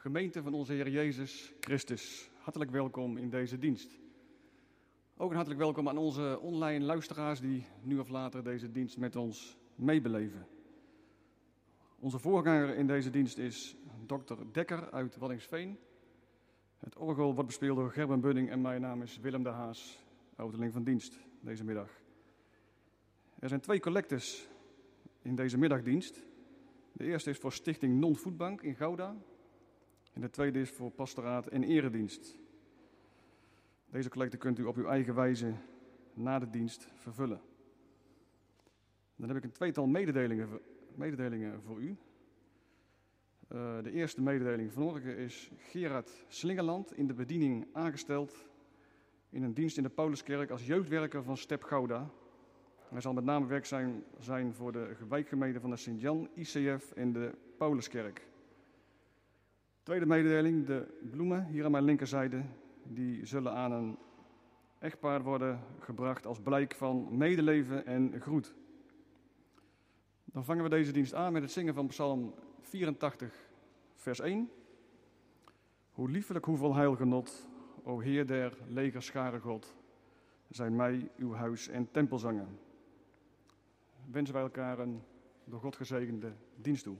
gemeente van onze Heer Jezus Christus. Hartelijk welkom in deze dienst. Ook een hartelijk welkom aan onze online luisteraars die nu of later deze dienst met ons meebeleven. Onze voorganger in deze dienst is dokter Dekker uit Waddingsveen. Het orgel wordt bespeeld door Gerben Budding en mijn naam is Willem de Haas, ouderling van dienst deze middag. Er zijn twee collectes in deze middagdienst. De eerste is voor Stichting Non-Voetbank in Gouda. En de tweede is voor Pastoraat en Eredienst. Deze collecte kunt u op uw eigen wijze na de dienst vervullen. Dan heb ik een tweetal mededelingen, mededelingen voor u. Uh, de eerste mededeling vanmorgen is Gerard Slingerland in de bediening aangesteld in een dienst in de Pauluskerk als jeugdwerker van Step Gouda. Hij zal met name werkzaam zijn voor de wijkgemeente van de Sint-Jan, ICF en de Pauluskerk. Tweede mededeling, de bloemen hier aan mijn linkerzijde, die zullen aan een echtpaar worden gebracht als blijk van medeleven en groet. Dan vangen we deze dienst aan met het zingen van Psalm 84, vers 1. Hoe liefelijk, hoeveel heilgenot, o Heer der legerscharen God, zijn mij uw huis en tempelzangen. Wensen wij elkaar een door God gezegende dienst toe.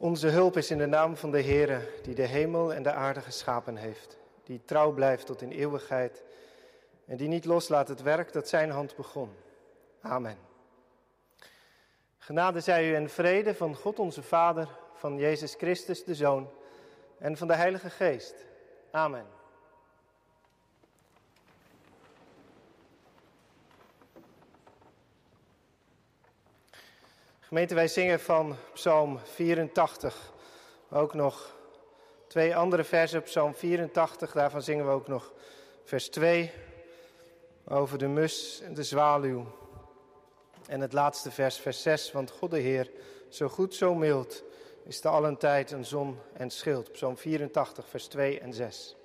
Onze hulp is in de naam van de Heere, die de hemel en de aarde geschapen heeft, die trouw blijft tot in eeuwigheid en die niet loslaat het werk dat zijn hand begon. Amen. Genade zij u en vrede van God onze Vader, van Jezus Christus de Zoon en van de Heilige Geest. Amen. Gemeente, wij zingen van Psalm 84. Ook nog twee andere versen, Psalm 84, daarvan zingen we ook nog vers 2 over de mus en de zwaluw. En het laatste vers, vers 6, want God de Heer, zo goed, zo mild, is te allen tijd een zon en schild. Psalm 84, vers 2 en 6.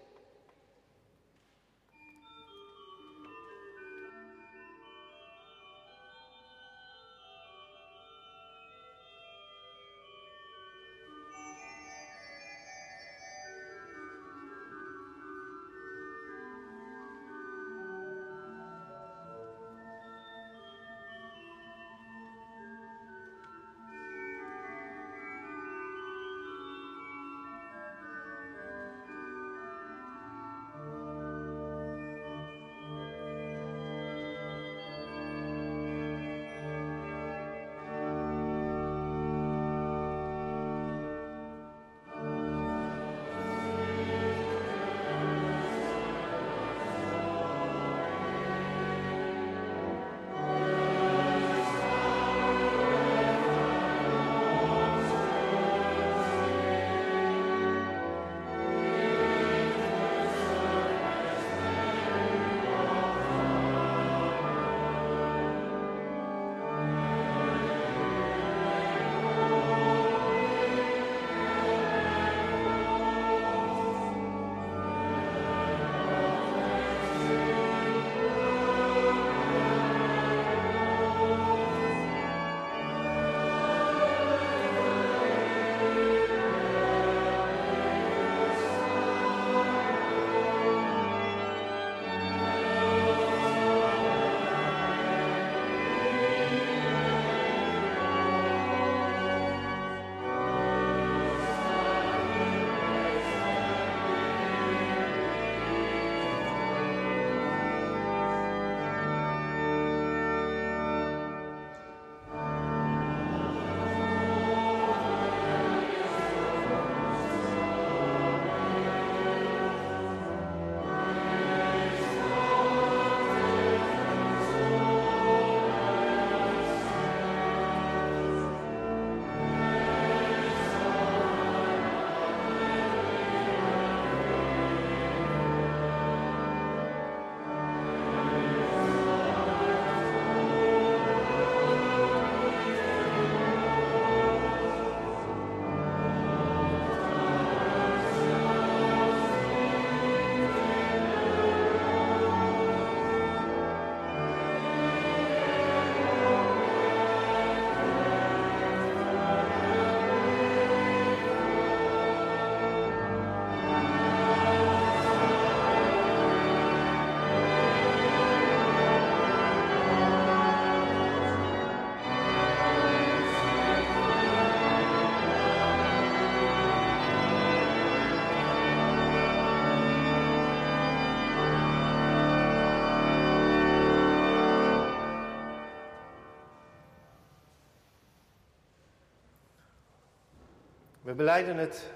We beleiden het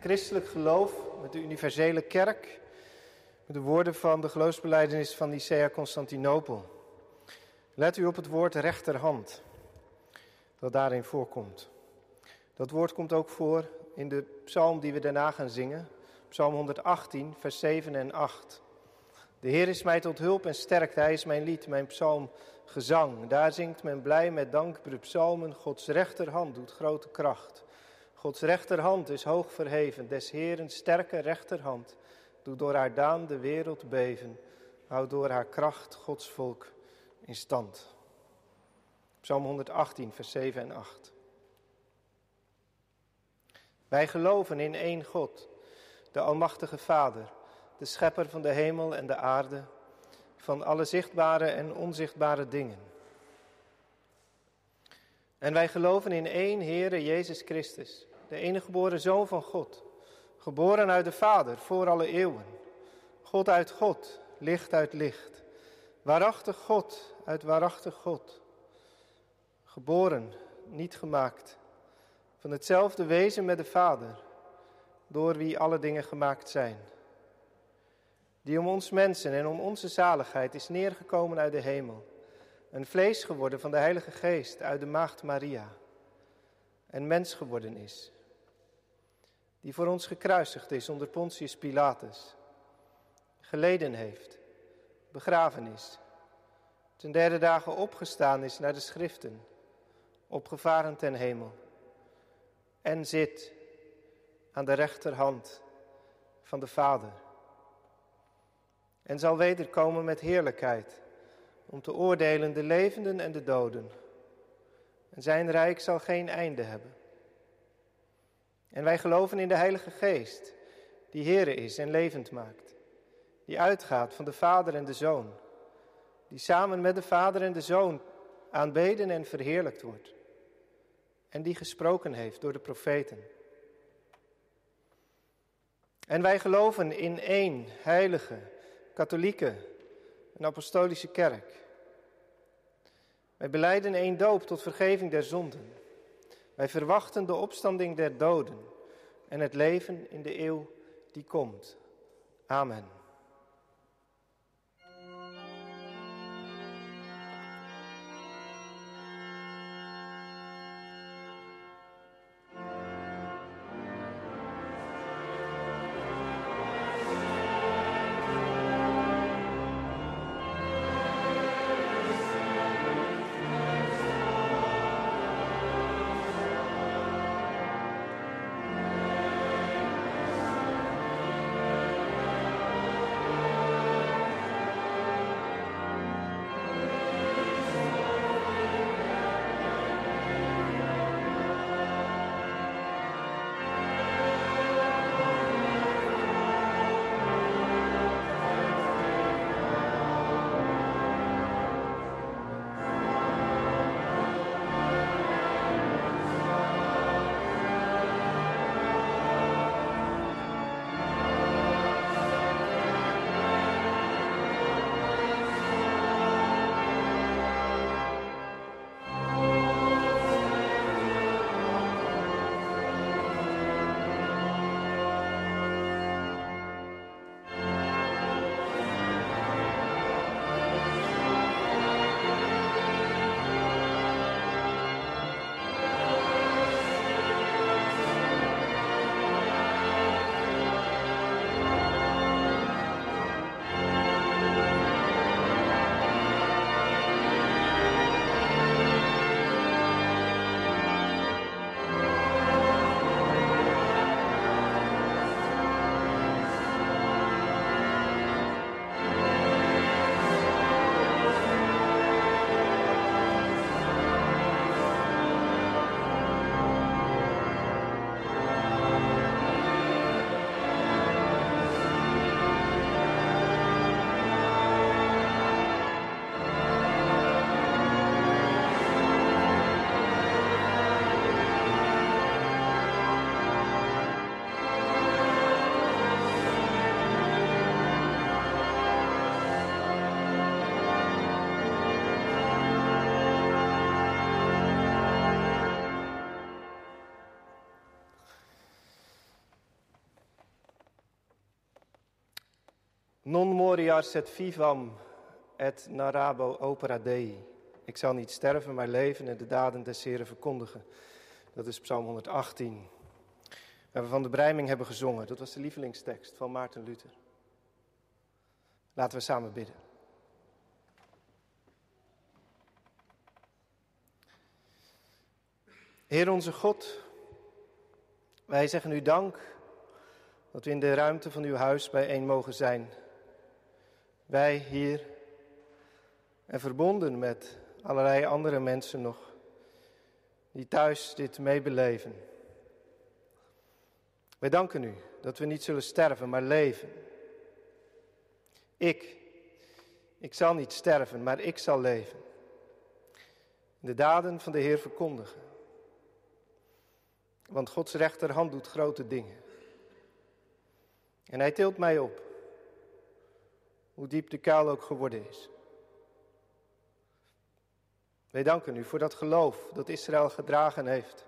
christelijk geloof met de universele kerk, met de woorden van de geloofsbeleidenis van Nicea Constantinopel. Let u op het woord rechterhand, dat daarin voorkomt. Dat woord komt ook voor in de psalm die we daarna gaan zingen, psalm 118, vers 7 en 8. De Heer is mij tot hulp en sterkte, Hij is mijn lied, mijn psalm, gezang. Daar zingt men blij met dankbare psalmen, Gods rechterhand doet grote kracht. Gods rechterhand is hoog verheven, des Heeren sterke rechterhand doet door haar daan de wereld beven, houdt door haar kracht Gods volk in stand. Psalm 118, vers 7 en 8. Wij geloven in één God, de Almachtige Vader, de Schepper van de hemel en de aarde, van alle zichtbare en onzichtbare dingen. En wij geloven in één Heere Jezus Christus de enige geboren Zoon van God, geboren uit de Vader voor alle eeuwen. God uit God, licht uit licht, waarachtig God uit waarachtig God. Geboren, niet gemaakt, van hetzelfde wezen met de Vader, door wie alle dingen gemaakt zijn. Die om ons mensen en om onze zaligheid is neergekomen uit de hemel, een vlees geworden van de Heilige Geest uit de Maagd Maria, en mens geworden is die voor ons gekruisigd is onder Pontius Pilatus, geleden heeft, begraven is, ten derde dagen opgestaan is naar de schriften, opgevaren ten hemel, en zit aan de rechterhand van de Vader. En zal wederkomen met heerlijkheid om te oordelen de levenden en de doden. En zijn rijk zal geen einde hebben. En wij geloven in de Heilige Geest, die Heere is en levend maakt, die uitgaat van de Vader en de Zoon, die samen met de Vader en de Zoon aanbeden en verheerlijkt wordt, en die gesproken heeft door de profeten. En wij geloven in één heilige, katholieke en apostolische kerk. Wij beleiden één doop tot vergeving der zonden. Wij verwachten de opstanding der doden en het leven in de eeuw die komt. Amen. Non moriar set vivam et narabo opera Dei. Ik zal niet sterven, maar leven en de daden des Heren verkondigen. Dat is Psalm 118. Waar we van de Breiming hebben gezongen. Dat was de lievelingstekst van Maarten Luther. Laten we samen bidden. Heer onze God, wij zeggen u dank dat we in de ruimte van uw huis bijeen mogen zijn. Wij hier en verbonden met allerlei andere mensen nog die thuis dit meebeleven. Wij danken u dat we niet zullen sterven, maar leven. Ik, ik zal niet sterven, maar ik zal leven. De daden van de Heer verkondigen. Want Gods rechterhand doet grote dingen. En hij tilt mij op hoe diep de kuil ook geworden is. Wij danken u voor dat geloof dat Israël gedragen heeft.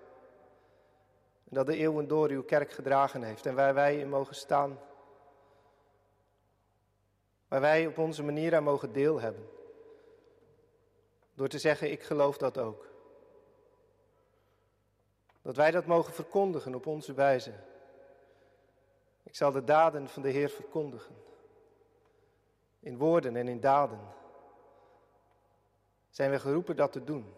En dat de eeuwen door uw kerk gedragen heeft en waar wij in mogen staan. Waar wij op onze manier aan mogen deel hebben. Door te zeggen, ik geloof dat ook. Dat wij dat mogen verkondigen op onze wijze. Ik zal de daden van de Heer verkondigen in woorden en in daden, zijn we geroepen dat te doen.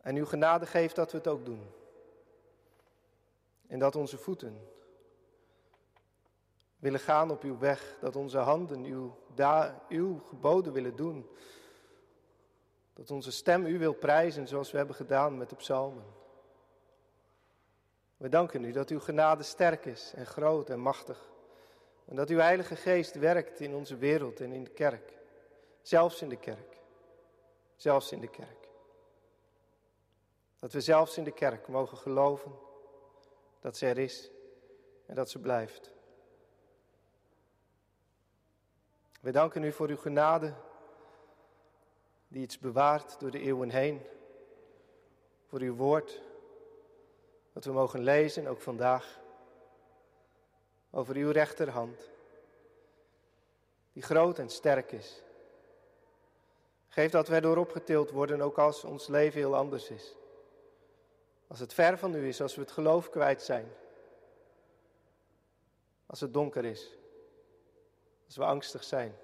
En uw genade geeft dat we het ook doen. En dat onze voeten willen gaan op uw weg, dat onze handen uw, da, uw geboden willen doen. Dat onze stem u wil prijzen zoals we hebben gedaan met de psalmen. We danken u dat uw genade sterk is en groot en machtig. En dat uw Heilige Geest werkt in onze wereld en in de kerk. Zelfs in de kerk. Zelfs in de kerk. Dat we zelfs in de kerk mogen geloven dat ze er is en dat ze blijft. We danken u voor uw genade, die iets bewaart door de eeuwen heen. Voor uw woord, dat we mogen lezen, ook vandaag. Over uw rechterhand, die groot en sterk is. Geef dat we erdoor opgetild worden, ook als ons leven heel anders is. Als het ver van u is, als we het geloof kwijt zijn. Als het donker is. Als we angstig zijn.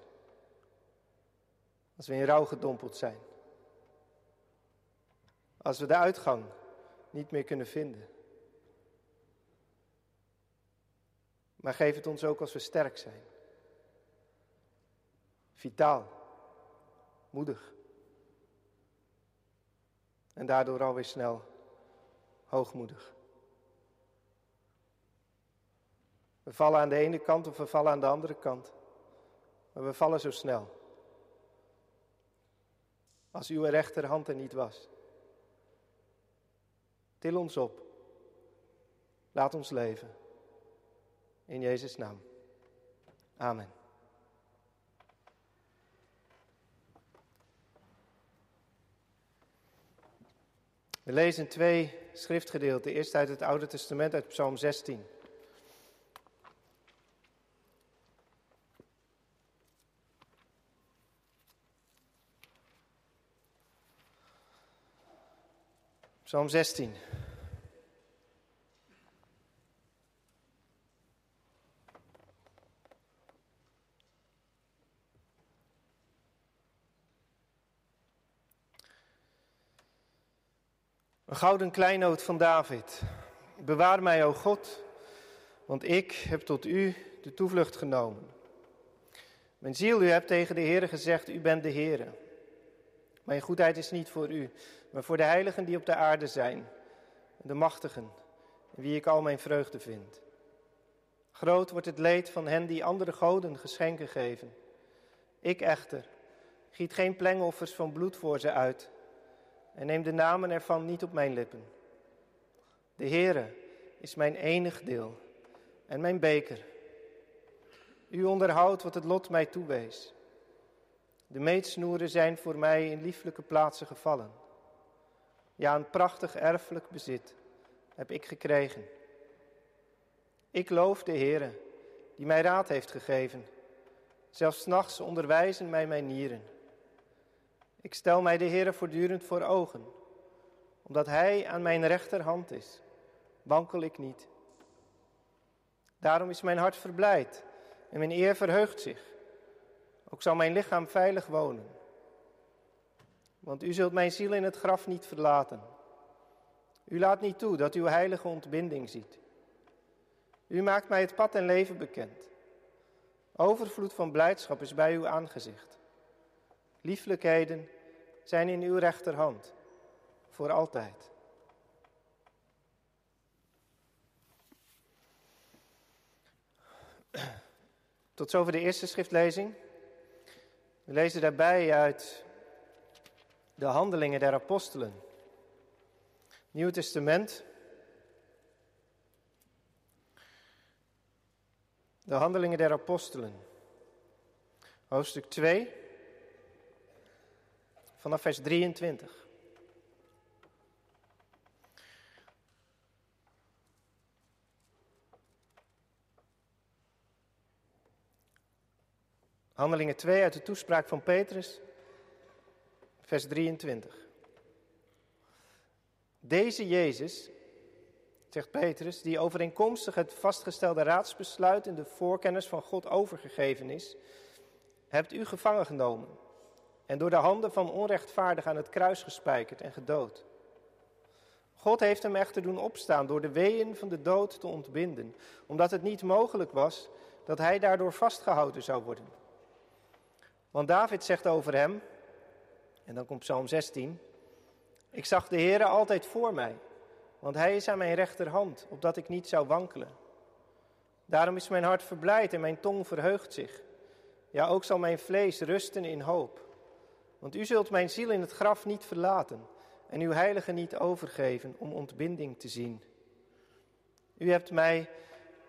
Als we in rouw gedompeld zijn. Als we de uitgang niet meer kunnen vinden. Maar geef het ons ook als we sterk zijn. Vitaal. Moedig. En daardoor alweer snel hoogmoedig. We vallen aan de ene kant of we vallen aan de andere kant. Maar we vallen zo snel. Als uw rechterhand er niet was. Til ons op. Laat ons leven. In Jezus' naam. Amen. We lezen twee schriftgedeelten. Eerst uit het Oude Testament, uit Psalm 16. Psalm 16. Een gouden kleinoot van David. Bewaar mij, o God, want ik heb tot u de toevlucht genomen. Mijn ziel, u hebt tegen de Heere gezegd, u bent de Heere. Mijn goedheid is niet voor u, maar voor de heiligen die op de aarde zijn, de machtigen, in wie ik al mijn vreugde vind. Groot wordt het leed van hen die andere goden geschenken geven. Ik echter giet geen plengoffers van bloed voor ze uit en neem de namen ervan niet op mijn lippen. De Heere is mijn enig deel en mijn beker. U onderhoudt wat het lot mij toewees. De meetsnoeren zijn voor mij in lieflijke plaatsen gevallen. Ja, een prachtig erfelijk bezit heb ik gekregen. Ik loof de Heere, die mij raad heeft gegeven. Zelfs nachts onderwijzen mij mijn nieren. Ik stel mij de Heere voortdurend voor ogen. Omdat Hij aan mijn rechterhand is, wankel ik niet. Daarom is mijn hart verblijd en mijn eer verheugt zich. Ook zal mijn lichaam veilig wonen. Want u zult mijn ziel in het graf niet verlaten. U laat niet toe dat uw heilige ontbinding ziet. U maakt mij het pad en leven bekend. Overvloed van blijdschap is bij uw aangezicht. Lieflijkheden zijn in uw rechterhand, voor altijd. Tot zover de eerste schriftlezing. We lezen daarbij uit de Handelingen der Apostelen. Nieuw Testament. De Handelingen der Apostelen. Hoofdstuk 2 vanaf vers 23. Handelingen 2 uit de toespraak van Petrus, vers 23. Deze Jezus, zegt Petrus, die overeenkomstig het vastgestelde raadsbesluit in de voorkennis van God overgegeven is, hebt u gevangen genomen en door de handen van onrechtvaardig aan het kruis gespijkerd en gedood. God heeft hem echter doen opstaan door de weeën van de dood te ontbinden, omdat het niet mogelijk was dat hij daardoor vastgehouden zou worden. Want David zegt over hem, en dan komt Psalm 16, ik zag de Heere altijd voor mij, want hij is aan mijn rechterhand, opdat ik niet zou wankelen. Daarom is mijn hart verblijd en mijn tong verheugt zich. Ja, ook zal mijn vlees rusten in hoop. Want u zult mijn ziel in het graf niet verlaten en uw heilige niet overgeven om ontbinding te zien. U hebt mij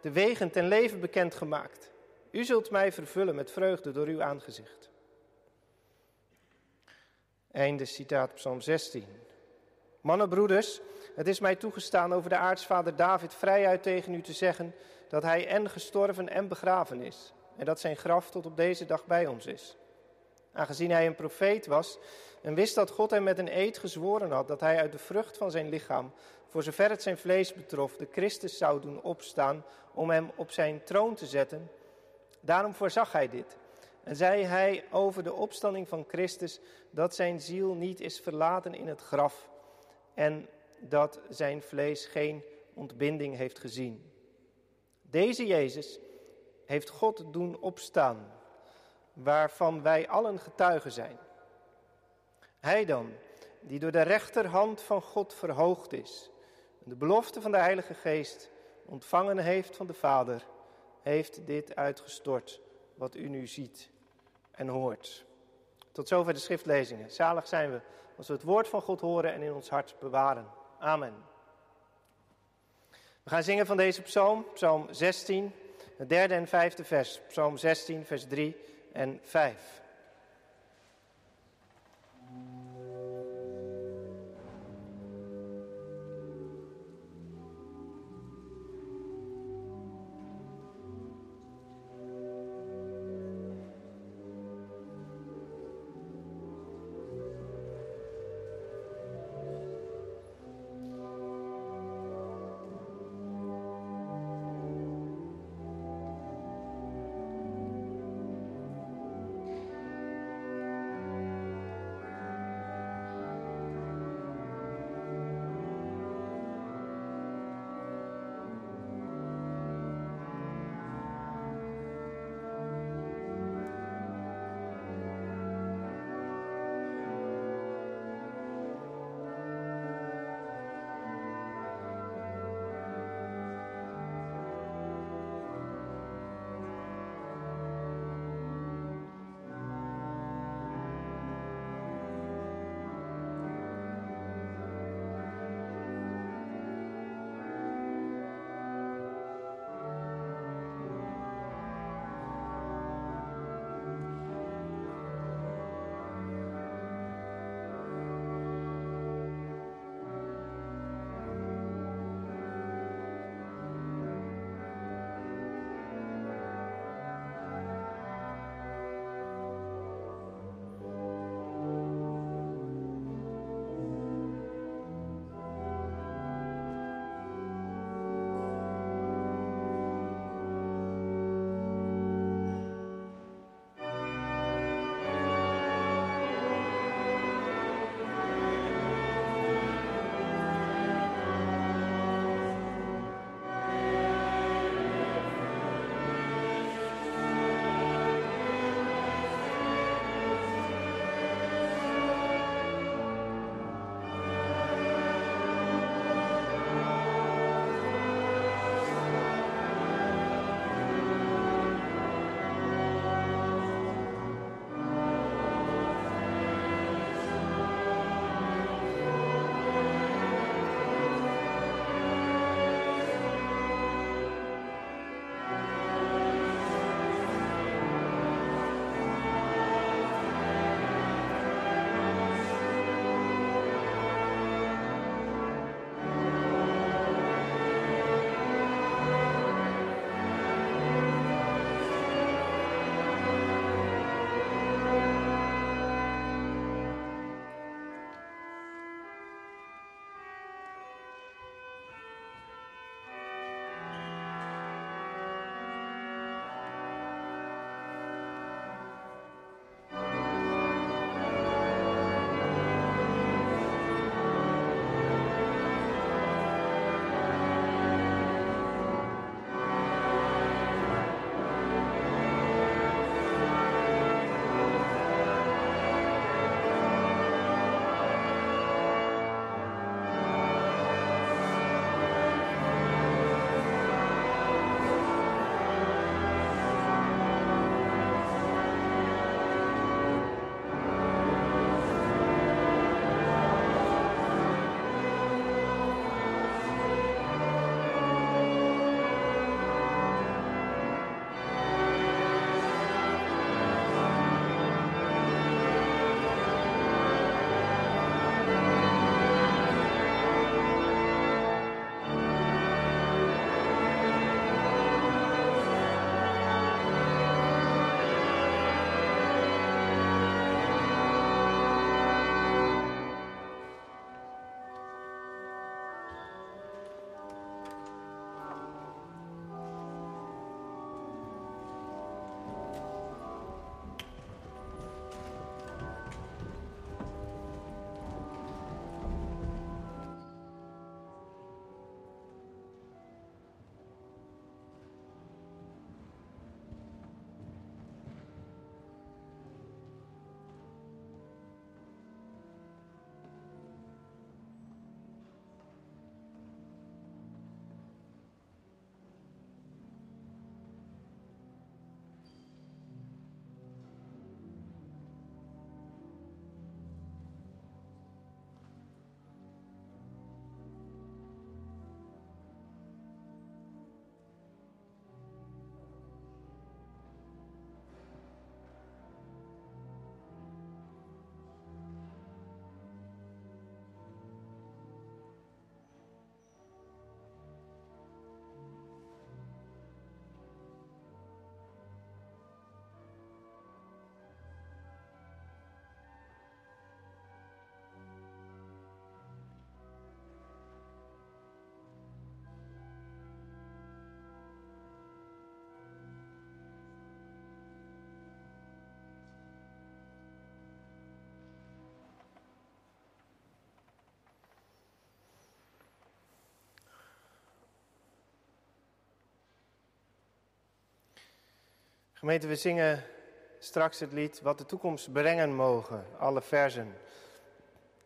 de wegen ten leven bekendgemaakt. U zult mij vervullen met vreugde door uw aangezicht. Einde citaat Psalm 16. Mannenbroeders, het is mij toegestaan over de aartsvader David vrijuit tegen u te zeggen dat hij en gestorven en begraven is en dat zijn graf tot op deze dag bij ons is. Aangezien hij een profeet was en wist dat God hem met een eed gezworen had dat hij uit de vrucht van zijn lichaam, voor zover het zijn vlees betrof, de Christus zou doen opstaan om hem op zijn troon te zetten, daarom voorzag hij dit. En zei hij over de opstanding van Christus dat zijn ziel niet is verlaten in het graf en dat zijn vlees geen ontbinding heeft gezien. Deze Jezus heeft God doen opstaan, waarvan wij allen getuigen zijn. Hij dan, die door de rechterhand van God verhoogd is, de belofte van de Heilige Geest ontvangen heeft van de Vader, heeft dit uitgestort wat u nu ziet en hoort. Tot zover de schriftlezingen. Zalig zijn we als we het woord van God horen en in ons hart bewaren. Amen. We gaan zingen van deze psalm, psalm 16, het derde en vijfde vers. Psalm 16, vers 3 en 5. Gemeente, we zingen straks het lied Wat de toekomst brengen mogen. Alle versen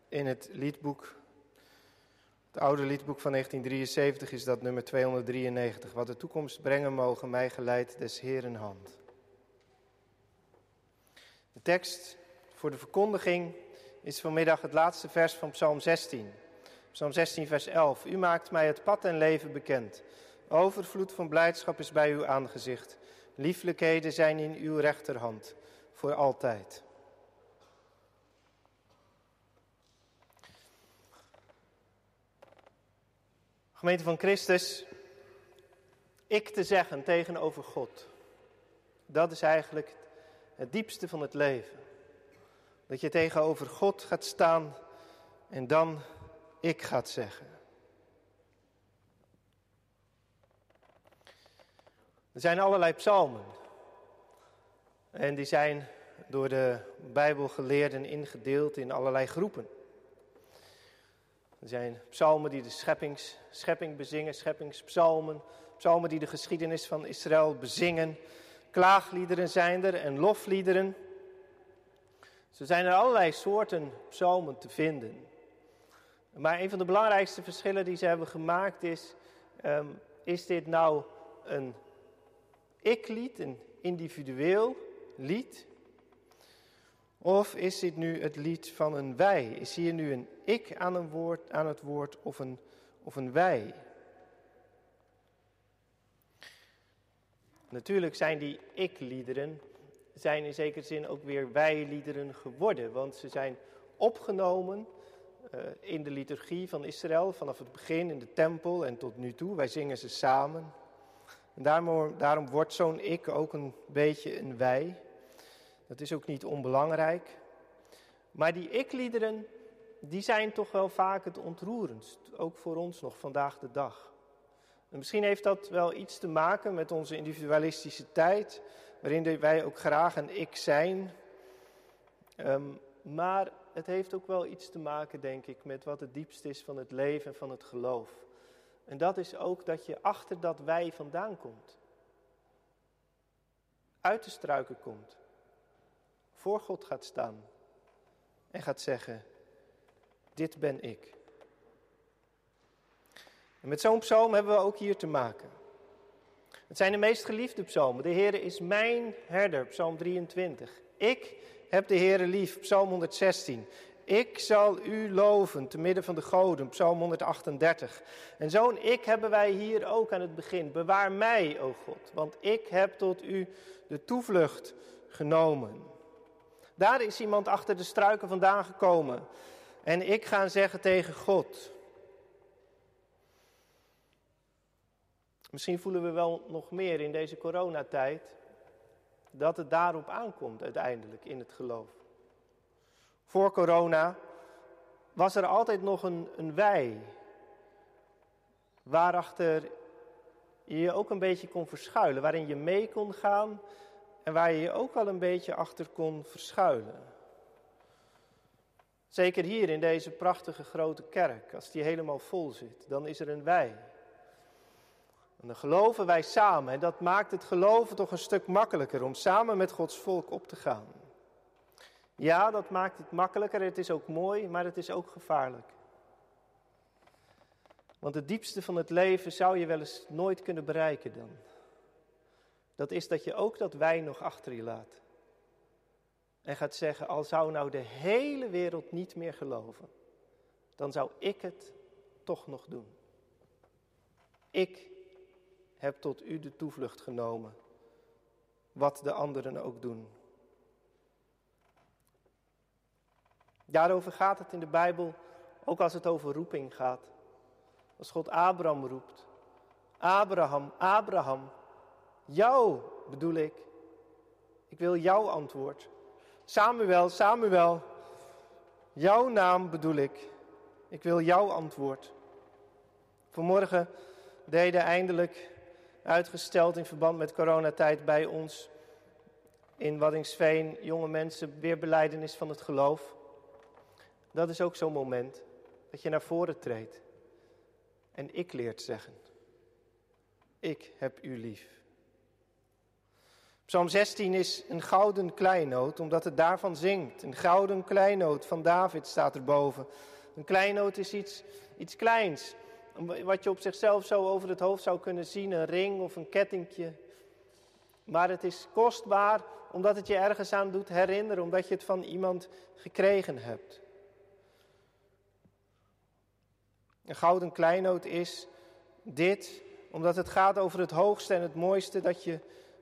in het liedboek. Het oude liedboek van 1973 is dat nummer 293. Wat de toekomst brengen mogen, mij geleid des Heeren hand. De tekst voor de verkondiging is vanmiddag het laatste vers van Psalm 16. Psalm 16, vers 11. U maakt mij het pad en leven bekend. Overvloed van blijdschap is bij uw aangezicht. Lieflijkheden zijn in uw rechterhand voor altijd. Gemeente van Christus, ik te zeggen tegenover God, dat is eigenlijk het diepste van het leven. Dat je tegenover God gaat staan en dan ik gaat zeggen. Er zijn allerlei psalmen. En die zijn door de Bijbelgeleerden ingedeeld in allerlei groepen. Er zijn psalmen die de scheppings, schepping bezingen, scheppingspsalmen. Psalmen die de geschiedenis van Israël bezingen. Klaagliederen zijn er en lofliederen. Zo zijn er allerlei soorten psalmen te vinden. Maar een van de belangrijkste verschillen die ze hebben gemaakt is: um, is dit nou een ik-lied, een individueel lied? Of is dit nu het lied van een wij? Is hier nu een ik aan, een woord, aan het woord of een, of een wij? Natuurlijk zijn die ik-liederen zijn in zekere zin ook weer wij-liederen geworden, want ze zijn opgenomen uh, in de liturgie van Israël vanaf het begin in de tempel en tot nu toe. Wij zingen ze samen. En daarom, daarom wordt zo'n ik ook een beetje een wij. Dat is ook niet onbelangrijk. Maar die ik-liederen, die zijn toch wel vaak het ontroerendst. Ook voor ons nog vandaag de dag. En misschien heeft dat wel iets te maken met onze individualistische tijd, waarin wij ook graag een ik zijn. Um, maar het heeft ook wel iets te maken, denk ik, met wat het diepste is van het leven en van het geloof. En dat is ook dat je achter dat wij vandaan komt. Uit de struiken komt. Voor God gaat staan. En gaat zeggen, dit ben ik. En met zo'n psalm hebben we ook hier te maken. Het zijn de meest geliefde psalmen. De Heer is mijn herder, psalm 23. Ik heb de Heere lief, Psalm 116. Ik zal u loven te midden van de goden, Psalm 138. En zo'n ik hebben wij hier ook aan het begin. Bewaar mij, o God, want ik heb tot u de toevlucht genomen. Daar is iemand achter de struiken vandaan gekomen. En ik ga zeggen tegen God. Misschien voelen we wel nog meer in deze coronatijd dat het daarop aankomt uiteindelijk in het geloof. Voor corona was er altijd nog een, een wij, waarachter je je ook een beetje kon verschuilen, waarin je mee kon gaan en waar je je ook al een beetje achter kon verschuilen. Zeker hier in deze prachtige grote kerk, als die helemaal vol zit, dan is er een wij. En dan geloven wij samen. En dat maakt het geloven toch een stuk makkelijker om samen met Gods volk op te gaan. Ja, dat maakt het makkelijker. Het is ook mooi, maar het is ook gevaarlijk. Want het diepste van het leven zou je wel eens nooit kunnen bereiken dan. Dat is dat je ook dat wij nog achter je laat. En gaat zeggen, al zou nou de hele wereld niet meer geloven, dan zou ik het toch nog doen. Ik heb tot u de toevlucht genomen, wat de anderen ook doen. Daarover gaat het in de Bijbel, ook als het over roeping gaat. Als God Abraham roept, Abraham, Abraham, jou bedoel ik. Ik wil jouw antwoord. Samuel, Samuel, jouw naam bedoel ik. Ik wil jouw antwoord. Vanmorgen deden eindelijk uitgesteld in verband met coronatijd bij ons in Waddingsveen, jonge mensen, weer beleidenis van het geloof. Dat is ook zo'n moment dat je naar voren treedt en ik leert zeggen. Ik heb u lief. Psalm 16 is een gouden kleinoot, omdat het daarvan zingt. Een gouden kleinoot van David staat erboven. Een kleinoot is iets, iets kleins, wat je op zichzelf zo over het hoofd zou kunnen zien, een ring of een kettingje. Maar het is kostbaar omdat het je ergens aan doet herinneren, omdat je het van iemand gekregen hebt. Een gouden kleinoot is dit, omdat het gaat over het hoogste en het mooiste dat je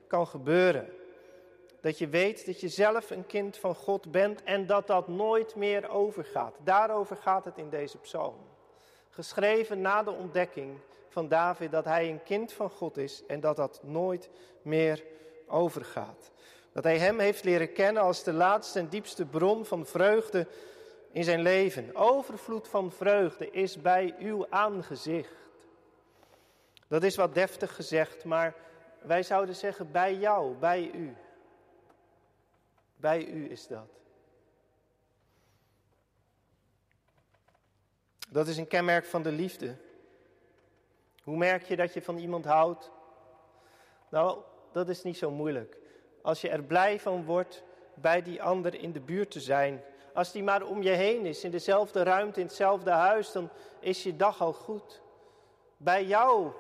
kan gebeuren. Dat je weet dat je zelf een kind van God bent en dat dat nooit meer overgaat. Daarover gaat het in deze psalm. Geschreven na de ontdekking van David dat hij een kind van God is en dat dat nooit meer overgaat. Dat hij hem heeft leren kennen als de laatste en diepste bron van vreugde in zijn leven. Overvloed van vreugde is bij uw aangezicht. Dat is wat deftig gezegd, maar wij zouden zeggen bij jou, bij u. Bij u is dat. Dat is een kenmerk van de liefde. Hoe merk je dat je van iemand houdt? Nou, dat is niet zo moeilijk. Als je er blij van wordt bij die ander in de buurt te zijn. Als die maar om je heen is, in dezelfde ruimte, in hetzelfde huis, dan is je dag al goed. Bij jou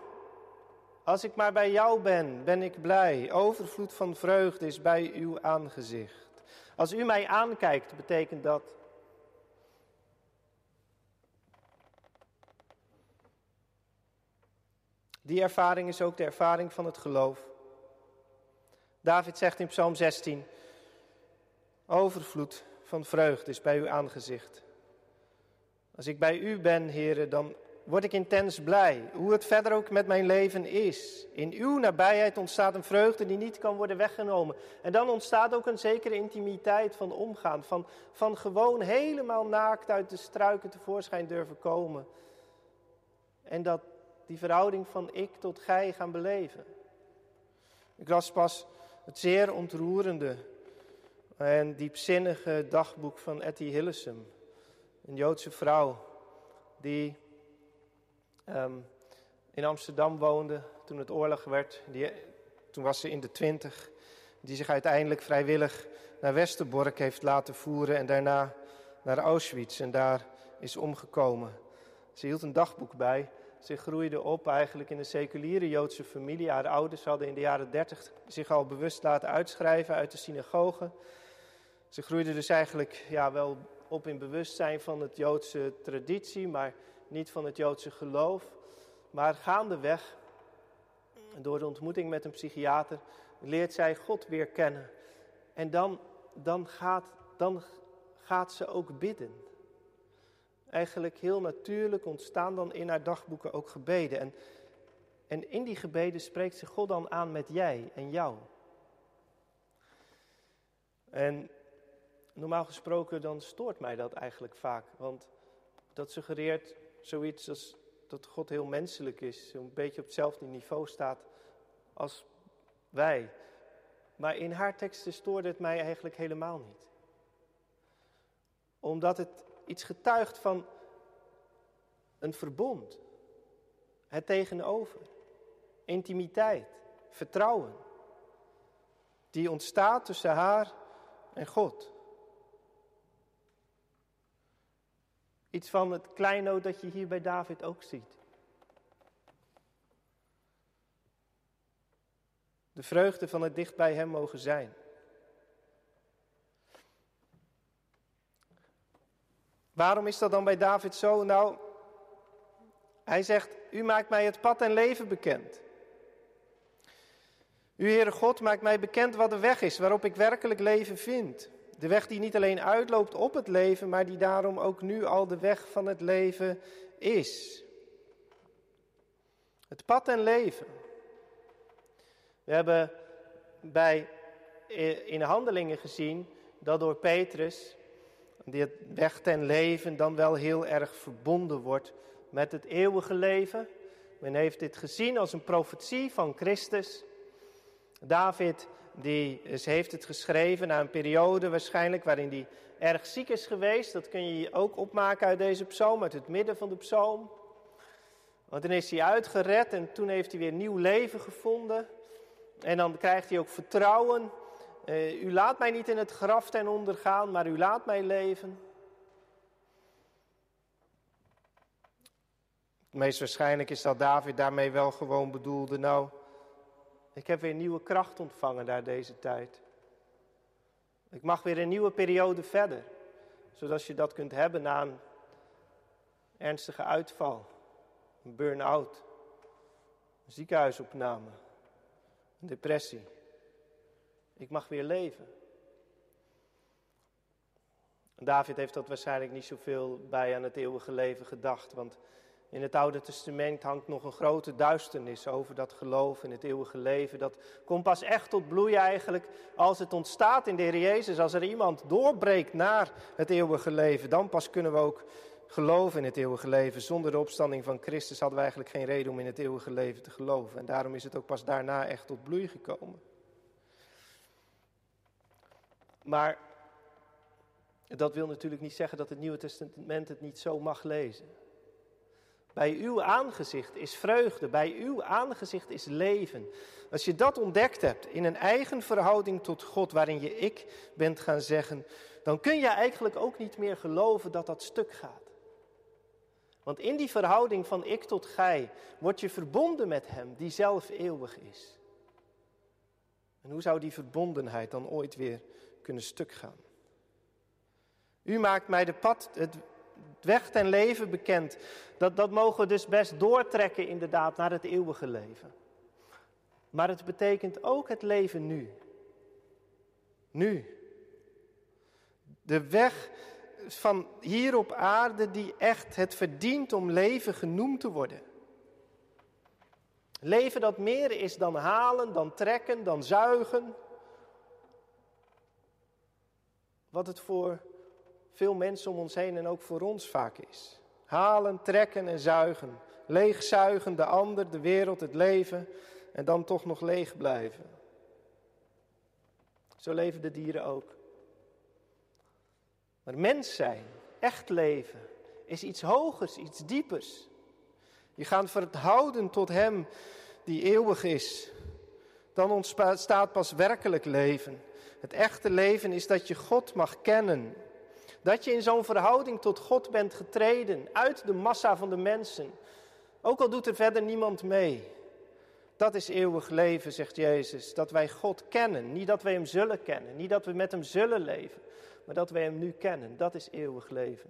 als ik maar bij jou ben, ben ik blij. Overvloed van vreugde is bij uw aangezicht. Als u mij aankijkt, betekent dat. Die ervaring is ook de ervaring van het geloof. David zegt in Psalm 16: Overvloed van vreugde is bij uw aangezicht. Als ik bij u ben, heren, dan word ik intens blij. Hoe het verder ook met mijn leven is. In uw nabijheid ontstaat een vreugde die niet kan worden weggenomen. En dan ontstaat ook een zekere intimiteit van omgaan. Van, van gewoon helemaal naakt uit de struiken tevoorschijn durven komen. En dat die verhouding van ik tot gij gaan beleven. Ik las pas het zeer ontroerende en diepzinnige dagboek van Etty Hillesum. Een Joodse vrouw die um, in Amsterdam woonde toen het oorlog werd. Die, toen was ze in de twintig. Die zich uiteindelijk vrijwillig naar Westerbork heeft laten voeren en daarna naar Auschwitz en daar is omgekomen. Ze hield een dagboek bij. Ze groeide op eigenlijk in een seculiere Joodse familie. Haar ouders hadden in de jaren dertig zich al bewust laten uitschrijven uit de synagoge. Ze groeide dus eigenlijk ja, wel op in bewustzijn van het Joodse traditie, maar niet van het Joodse geloof. Maar gaandeweg, door de ontmoeting met een psychiater, leert zij God weer kennen. En dan, dan, gaat, dan gaat ze ook bidden. Eigenlijk heel natuurlijk ontstaan dan in haar dagboeken ook gebeden. En, en in die gebeden spreekt ze God dan aan met jij en jou. En normaal gesproken dan stoort mij dat eigenlijk vaak. Want dat suggereert zoiets als dat God heel menselijk is, een beetje op hetzelfde niveau staat als wij. Maar in haar teksten stoorde het mij eigenlijk helemaal niet. Omdat het iets getuigt van een verbond. Het tegenover. Intimiteit. Vertrouwen. Die ontstaat tussen haar en God. Iets van het kleinoot dat je hier bij David ook ziet. De vreugde van het dicht bij hem mogen zijn. Waarom is dat dan bij David zo? Nou, hij zegt, u maakt mij het pad en leven bekend. U, Heere God, maakt mij bekend wat de weg is waarop ik werkelijk leven vind. De weg die niet alleen uitloopt op het leven, maar die daarom ook nu al de weg van het leven is. Het pad en leven. We hebben bij, eh, in handelingen gezien dat door Petrus die weg ten leven dan wel heel erg verbonden wordt met het eeuwige leven. Men heeft dit gezien als een profetie van Christus. David die heeft het geschreven na een periode waarschijnlijk waarin hij erg ziek is geweest. Dat kun je ook opmaken uit deze psalm, uit het midden van de psalm. Want dan is hij uitgered en toen heeft hij weer nieuw leven gevonden. En dan krijgt hij ook vertrouwen. Uh, u laat mij niet in het graf ten onder gaan, maar u laat mij leven. Meest waarschijnlijk is dat David daarmee wel gewoon bedoelde. Nou, ik heb weer nieuwe kracht ontvangen daar deze tijd. Ik mag weer een nieuwe periode verder. Zodat je dat kunt hebben na een ernstige uitval, een burn-out, een ziekenhuisopname, een depressie. Ik mag weer leven. David heeft dat waarschijnlijk niet zoveel bij aan het eeuwige leven gedacht, want in het Oude Testament hangt nog een grote duisternis over dat geloof in het eeuwige leven. Dat komt pas echt tot bloei eigenlijk als het ontstaat in de Heer Jezus. Als er iemand doorbreekt naar het eeuwige leven, dan pas kunnen we ook geloven in het eeuwige leven. Zonder de opstanding van Christus hadden we eigenlijk geen reden om in het eeuwige leven te geloven. En daarom is het ook pas daarna echt tot bloei gekomen. Maar dat wil natuurlijk niet zeggen dat het Nieuwe Testament het niet zo mag lezen. Bij uw aangezicht is vreugde, bij uw aangezicht is leven. Als je dat ontdekt hebt in een eigen verhouding tot God, waarin je ik bent gaan zeggen, dan kun je eigenlijk ook niet meer geloven dat dat stuk gaat. Want in die verhouding van ik tot gij word je verbonden met Hem die zelf eeuwig is. En hoe zou die verbondenheid dan ooit weer kunnen stuk gaan? U maakt mij de pad, het weg ten leven bekend. Dat, dat mogen we dus best doortrekken inderdaad naar het eeuwige leven. Maar het betekent ook het leven nu. Nu. De weg van hier op aarde die echt het verdient om leven genoemd te worden. Leven dat meer is dan halen, dan trekken, dan zuigen. Wat het voor veel mensen om ons heen en ook voor ons vaak is. Halen, trekken en zuigen. Leegzuigen, de ander, de wereld, het leven en dan toch nog leeg blijven. Zo leven de dieren ook. Maar mens zijn, echt leven, is iets hogers, iets diepers. Je gaat verhouden tot Hem die eeuwig is. Dan ontstaat pas werkelijk leven. Het echte leven is dat je God mag kennen dat je in zo'n verhouding tot God bent getreden, uit de massa van de mensen. Ook al doet er verder niemand mee. Dat is eeuwig leven, zegt Jezus. Dat wij God kennen. Niet dat wij Hem zullen kennen. Niet dat we met Hem zullen leven. Maar dat wij Hem nu kennen. Dat is eeuwig leven.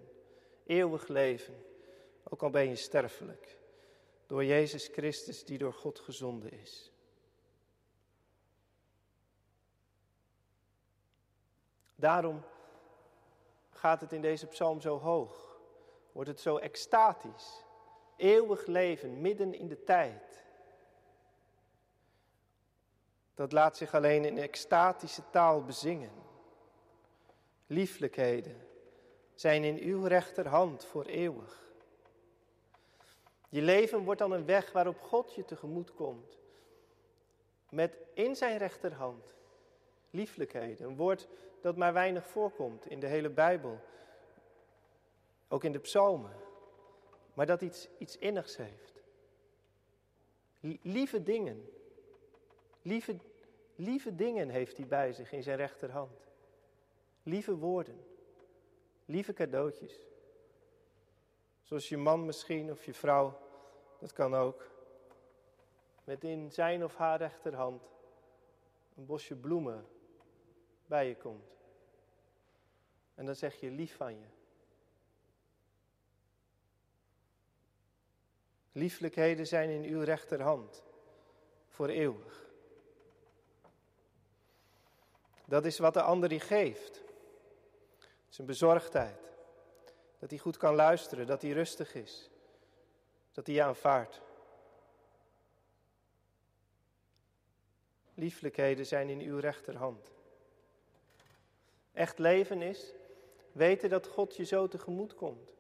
Eeuwig leven. Ook al ben je sterfelijk. Door Jezus Christus die door God gezonden is. Daarom gaat het in deze psalm zo hoog? Wordt het zo extatisch? Eeuwig leven midden in de tijd. Dat laat zich alleen in extatische taal bezingen. Lieflijkheden zijn in uw rechterhand voor eeuwig. Je leven wordt dan een weg waarop God je tegemoet komt. Met in zijn rechterhand lieflijkheden. Een woord dat maar weinig voorkomt in de hele Bijbel. Ook in de psalmen. Maar dat iets, iets innigs heeft. Lieve dingen. Lieve, lieve dingen heeft hij bij zich in zijn rechterhand. Lieve woorden. Lieve cadeautjes. Zoals je man misschien of je vrouw, dat kan ook. Met in zijn of haar rechterhand een bosje bloemen bij je komt. En dan zeg je lief van je. Lieflijkheden zijn in uw rechterhand voor eeuwig. Dat is wat de ander die geeft. Zijn bezorgdheid. Dat hij goed kan luisteren, dat hij rustig is. Dat hij je aanvaardt. Lieflijkheden zijn in uw rechterhand. Echt leven is weten dat God je zo tegemoet komt.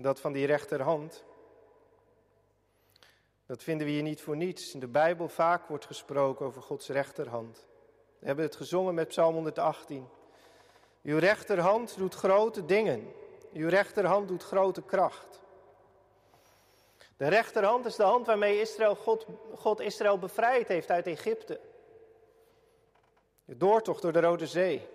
Dat van die rechterhand, dat vinden we hier niet voor niets. In de Bijbel vaak wordt gesproken over Gods rechterhand. We hebben het gezongen met Psalm 118. Uw rechterhand doet grote dingen. Uw rechterhand doet grote kracht. De rechterhand is de hand waarmee Israël God, God Israël bevrijd heeft uit Egypte. De doortocht door de Rode Zee.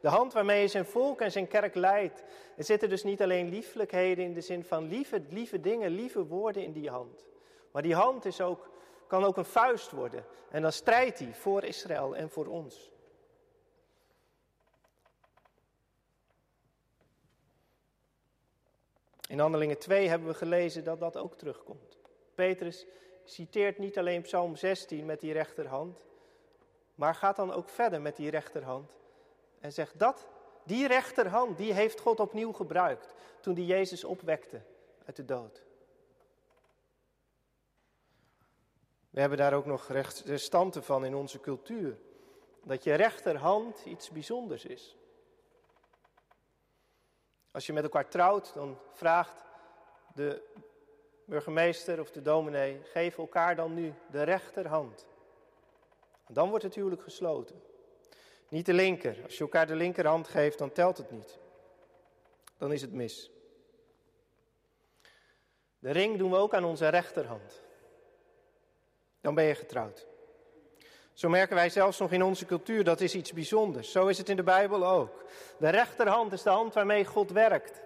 De hand waarmee hij zijn volk en zijn kerk leidt. Er zitten dus niet alleen lieflijkheden in de zin van lieve, lieve dingen, lieve woorden in die hand. Maar die hand is ook, kan ook een vuist worden. En dan strijdt hij voor Israël en voor ons. In Handelingen 2 hebben we gelezen dat dat ook terugkomt. Petrus citeert niet alleen Psalm 16 met die rechterhand, maar gaat dan ook verder met die rechterhand en zegt dat, die rechterhand, die heeft God opnieuw gebruikt toen die Jezus opwekte uit de dood. We hebben daar ook nog restanten van in onze cultuur. Dat je rechterhand iets bijzonders is. Als je met elkaar trouwt, dan vraagt de burgemeester of de dominee: geef elkaar dan nu de rechterhand. Dan wordt het huwelijk gesloten. Niet de linker. Als je elkaar de linkerhand geeft, dan telt het niet. Dan is het mis. De ring doen we ook aan onze rechterhand. Dan ben je getrouwd. Zo merken wij zelfs nog in onze cultuur, dat is iets bijzonders. Zo is het in de Bijbel ook. De rechterhand is de hand waarmee God werkt.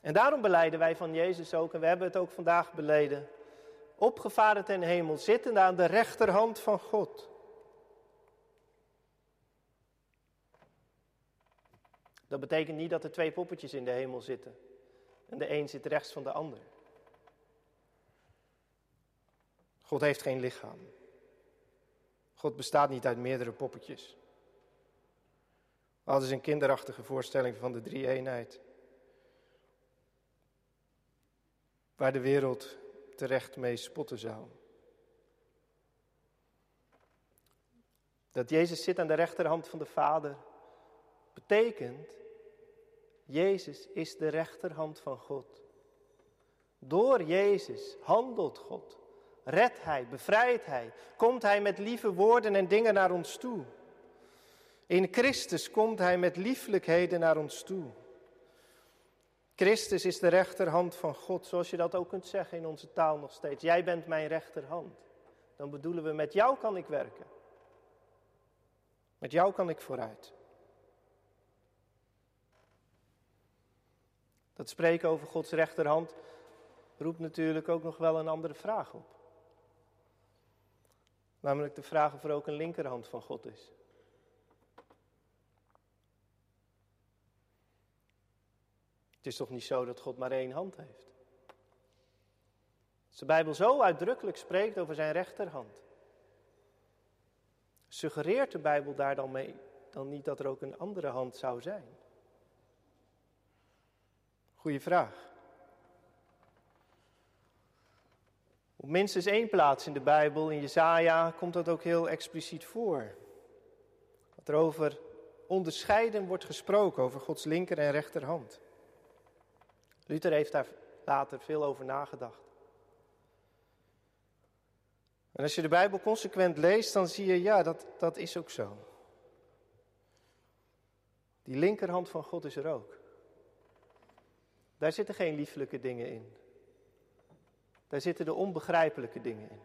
En daarom beleiden wij van Jezus ook, en we hebben het ook vandaag beleden. Opgevaren ten hemel, zittende aan de rechterhand van God. Dat betekent niet dat er twee poppetjes in de hemel zitten. En de een zit rechts van de ander. God heeft geen lichaam. God bestaat niet uit meerdere poppetjes. We hadden een kinderachtige voorstelling van de drie-eenheid. Waar de wereld terecht mee spotten zou. Dat Jezus zit aan de rechterhand van de Vader, betekent, Jezus is de rechterhand van God. Door Jezus handelt God. Redt Hij, bevrijdt Hij, komt Hij met lieve woorden en dingen naar ons toe. In Christus komt Hij met lieflijkheden naar ons toe. Christus is de rechterhand van God, zoals je dat ook kunt zeggen in onze taal nog steeds. Jij bent mijn rechterhand. Dan bedoelen we, met jou kan ik werken. Met jou kan ik vooruit. Dat spreken over Gods rechterhand roept natuurlijk ook nog wel een andere vraag op. Namelijk de vraag of er ook een linkerhand van God is. Het is toch niet zo dat God maar één hand heeft? Als de Bijbel zo uitdrukkelijk spreekt over zijn rechterhand, suggereert de Bijbel daar dan mee dan niet dat er ook een andere hand zou zijn? Goeie vraag. Op minstens één plaats in de Bijbel, in Jesaja, komt dat ook heel expliciet voor. Dat er over onderscheiden wordt gesproken, over Gods linker en rechterhand. Luther heeft daar later veel over nagedacht. En als je de Bijbel consequent leest, dan zie je, ja, dat, dat is ook zo. Die linkerhand van God is er ook. Daar zitten geen lieflijke dingen in. Daar zitten de onbegrijpelijke dingen in.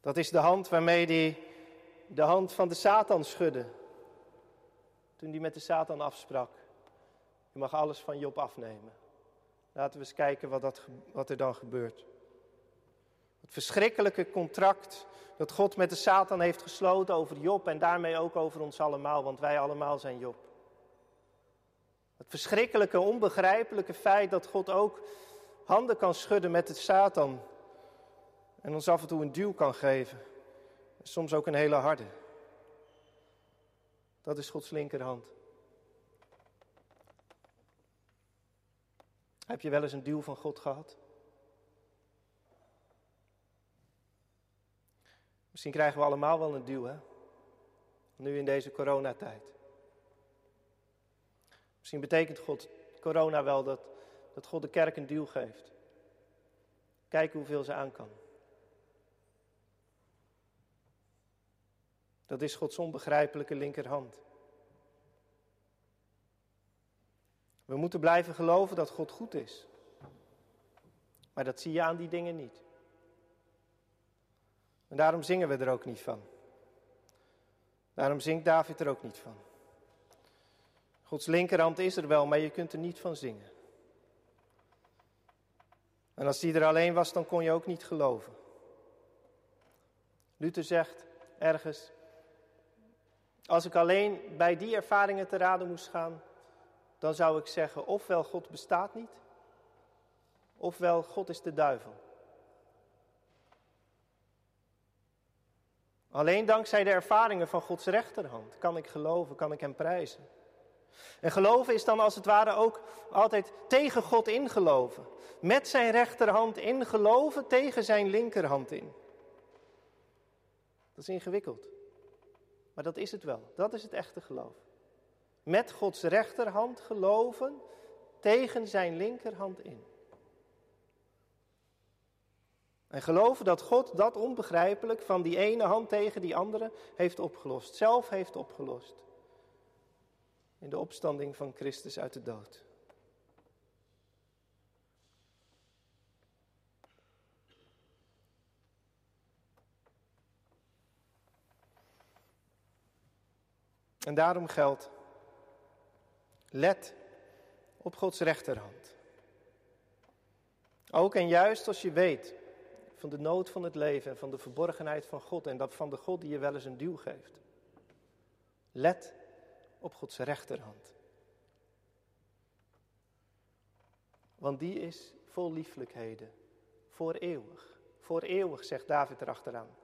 Dat is de hand waarmee hij de hand van de Satan schudde. Toen hij met de Satan afsprak. Je mag alles van Job afnemen. Laten we eens kijken wat, dat, wat er dan gebeurt. Het verschrikkelijke contract dat God met de Satan heeft gesloten over Job en daarmee ook over ons allemaal, want wij allemaal zijn Job. Het verschrikkelijke, onbegrijpelijke feit dat God ook handen kan schudden met de Satan en ons af en toe een duw kan geven. Soms ook een hele harde. Dat is Gods linkerhand. Heb je wel eens een duw van God gehad? Misschien krijgen we allemaal wel een duw, hè? Nu in deze coronatijd. Misschien betekent God corona wel dat, dat God de kerk een duw geeft. Kijk hoeveel ze aan kan. Dat is Gods onbegrijpelijke linkerhand. We moeten blijven geloven dat God goed is. Maar dat zie je aan die dingen niet. En daarom zingen we er ook niet van. Daarom zingt David er ook niet van. Gods linkerhand is er wel, maar je kunt er niet van zingen. En als die er alleen was, dan kon je ook niet geloven. Luther zegt ergens, als ik alleen bij die ervaringen te raden moest gaan, dan zou ik zeggen, ofwel God bestaat niet, ofwel God is de duivel. Alleen dankzij de ervaringen van Gods rechterhand kan ik geloven, kan ik Hem prijzen. En geloven is dan als het ware ook altijd tegen God ingeloven. Met zijn rechterhand ingeloven tegen zijn linkerhand in. Dat is ingewikkeld. Maar dat is het wel. Dat is het echte geloof. Met Gods rechterhand geloven tegen zijn linkerhand in. En geloven dat God dat onbegrijpelijk van die ene hand tegen die andere heeft opgelost. Zelf heeft opgelost. In de opstanding van Christus uit de dood. En daarom geldt, let op Gods rechterhand. Ook en juist als je weet van de nood van het leven en van de verborgenheid van God en dat van de God die je wel eens een duw geeft. Let op Gods rechterhand. Want die is vol lieflijkheden, voor eeuwig. Voor eeuwig, zegt David erachteraan.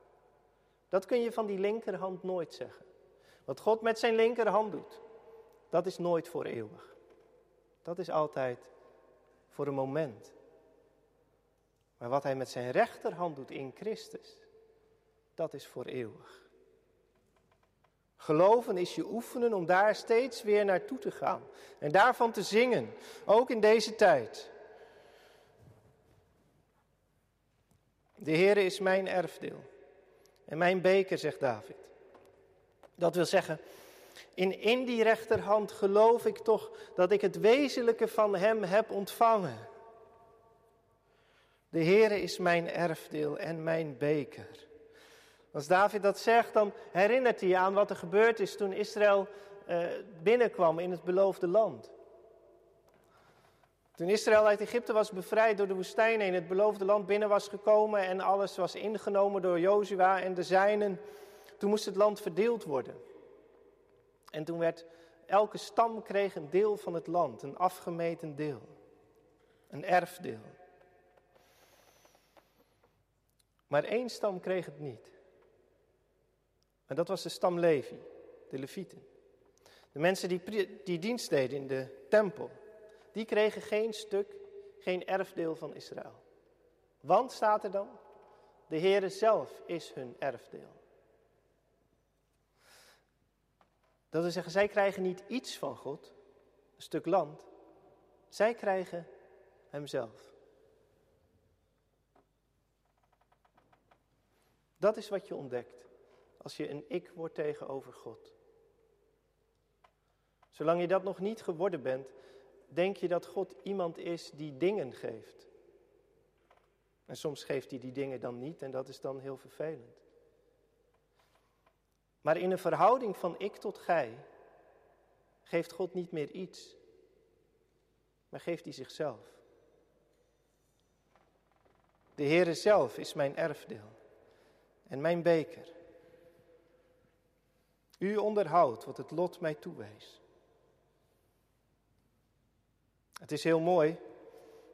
Dat kun je van die linkerhand nooit zeggen. Wat God met zijn linkerhand doet, dat is nooit voor eeuwig. Dat is altijd voor een moment. Maar wat hij met zijn rechterhand doet in Christus, dat is voor eeuwig. Geloven is je oefenen om daar steeds weer naartoe te gaan en daarvan te zingen, ook in deze tijd. De Heere is mijn erfdeel en mijn beker, zegt David. Dat wil zeggen, in, in die rechterhand geloof ik toch dat ik het wezenlijke van Hem heb ontvangen. De Heere is mijn erfdeel en mijn beker. Als David dat zegt, dan herinnert hij aan wat er gebeurd is toen Israël eh, binnenkwam in het beloofde land. Toen Israël uit Egypte was bevrijd door de woestijn en het beloofde land binnen was gekomen en alles was ingenomen door Jozua en de zijnen, toen moest het land verdeeld worden. En toen werd elke stam kreeg een deel van het land, een afgemeten deel, een erfdeel. Maar één stam kreeg het niet. En dat was de stam Levi, de Levieten. De mensen die, die dienst deden in de tempel, die kregen geen stuk, geen erfdeel van Israël. Want, staat er dan, de Heere zelf is hun erfdeel. Dat wil zeggen, zij krijgen niet iets van God, een stuk land. Zij krijgen Hemzelf. Dat is wat je ontdekt als je een ik wordt tegenover God. Zolang je dat nog niet geworden bent, denk je dat God iemand is die dingen geeft. En soms geeft hij die dingen dan niet en dat is dan heel vervelend. Maar in een verhouding van ik tot gij geeft God niet meer iets, maar geeft hij zichzelf. De Heere zelf is mijn erfdeel en mijn beker. U onderhoudt wat het lot mij toewees. Het is heel mooi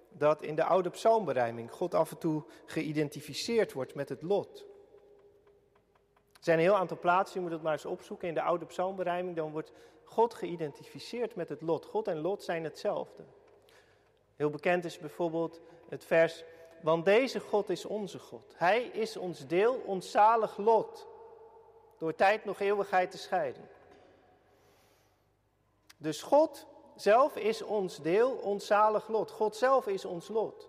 dat in de oude psalmberijming God af en toe geïdentificeerd wordt met het lot. Er zijn een heel aantal plaatsen, je moet het maar eens opzoeken, in de oude psalmberijming, dan wordt God geïdentificeerd met het lot. God en lot zijn hetzelfde. Heel bekend is bijvoorbeeld het vers, want deze God is onze God. Hij is ons deel, ons zalig lot, door tijd nog eeuwigheid te scheiden. Dus God zelf is ons deel, ons zalig lot. God zelf is ons lot.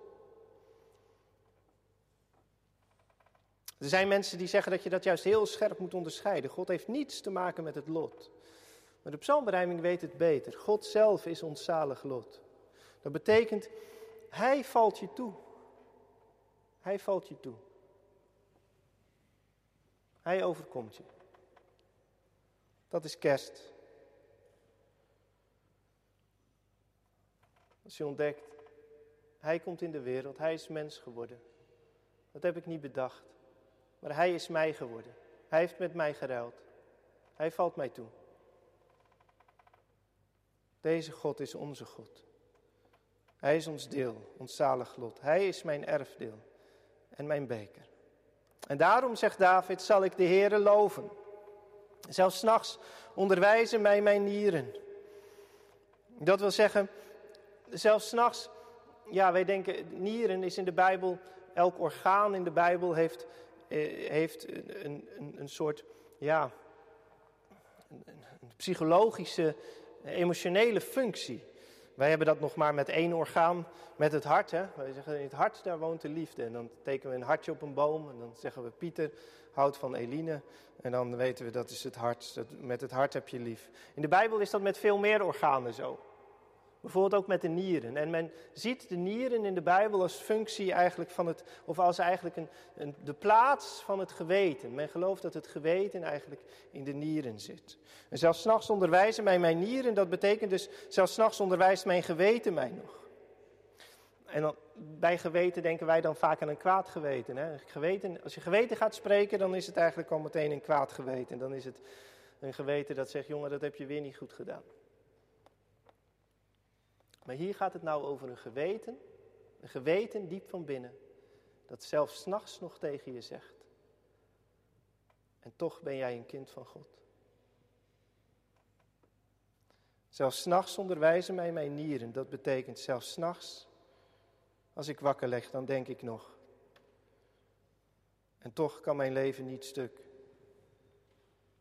Er zijn mensen die zeggen dat je dat juist heel scherp moet onderscheiden. God heeft niets te maken met het lot. Maar de psalmberijming weet het beter. God zelf is ons zalig lot. Dat betekent, Hij valt je toe. Hij valt je toe. Hij overkomt je. Dat is kerst. Als je ontdekt, hij komt in de wereld, hij is mens geworden. Dat heb ik niet bedacht. Maar hij is mij geworden. Hij heeft met mij geruild. Hij valt mij toe. Deze God is onze God. Hij is ons deel, ons zalig lot. Hij is mijn erfdeel en mijn beker. En daarom, zegt David, zal ik de Heere loven. Zelfs nachts onderwijzen mij mijn nieren. Dat wil zeggen, zelfs nachts, ja, wij denken, nieren is in de Bijbel, elk orgaan in de Bijbel heeft, heeft een, een, een soort, ja, een, psychologische, emotionele functie. Wij hebben dat nog maar met één orgaan, met het hart. Hè? Wij zeggen in het hart, daar woont de liefde. En dan tekenen we een hartje op een boom. En dan zeggen we Pieter houdt van Eline. En dan weten we dat is het hart. Met het hart heb je lief. In de Bijbel is dat met veel meer organen zo. Bijvoorbeeld ook met de nieren. En men ziet de nieren in de Bijbel als functie eigenlijk van het, of als eigenlijk een, een, de plaats van het geweten. Men gelooft dat het geweten eigenlijk in de nieren zit. En zelfs s'nachts onderwijzen mij mijn nieren, dat betekent dus, zelfs s'nachts onderwijst mijn geweten mij nog. En dan, bij geweten denken wij dan vaak aan een kwaad geweten, hè? geweten. Als je geweten gaat spreken, dan is het eigenlijk al meteen een kwaad geweten. Dan is het een geweten dat zegt, jongen, dat heb je weer niet goed gedaan. Maar hier gaat het nou over een geweten, een geweten diep van binnen, dat zelfs s'nachts nog tegen je zegt. En toch ben jij een kind van God. Zelfs s'nachts onderwijzen mij mijn nieren. Dat betekent zelfs s'nachts, als ik wakker leg, dan denk ik nog. En toch kan mijn leven niet stuk.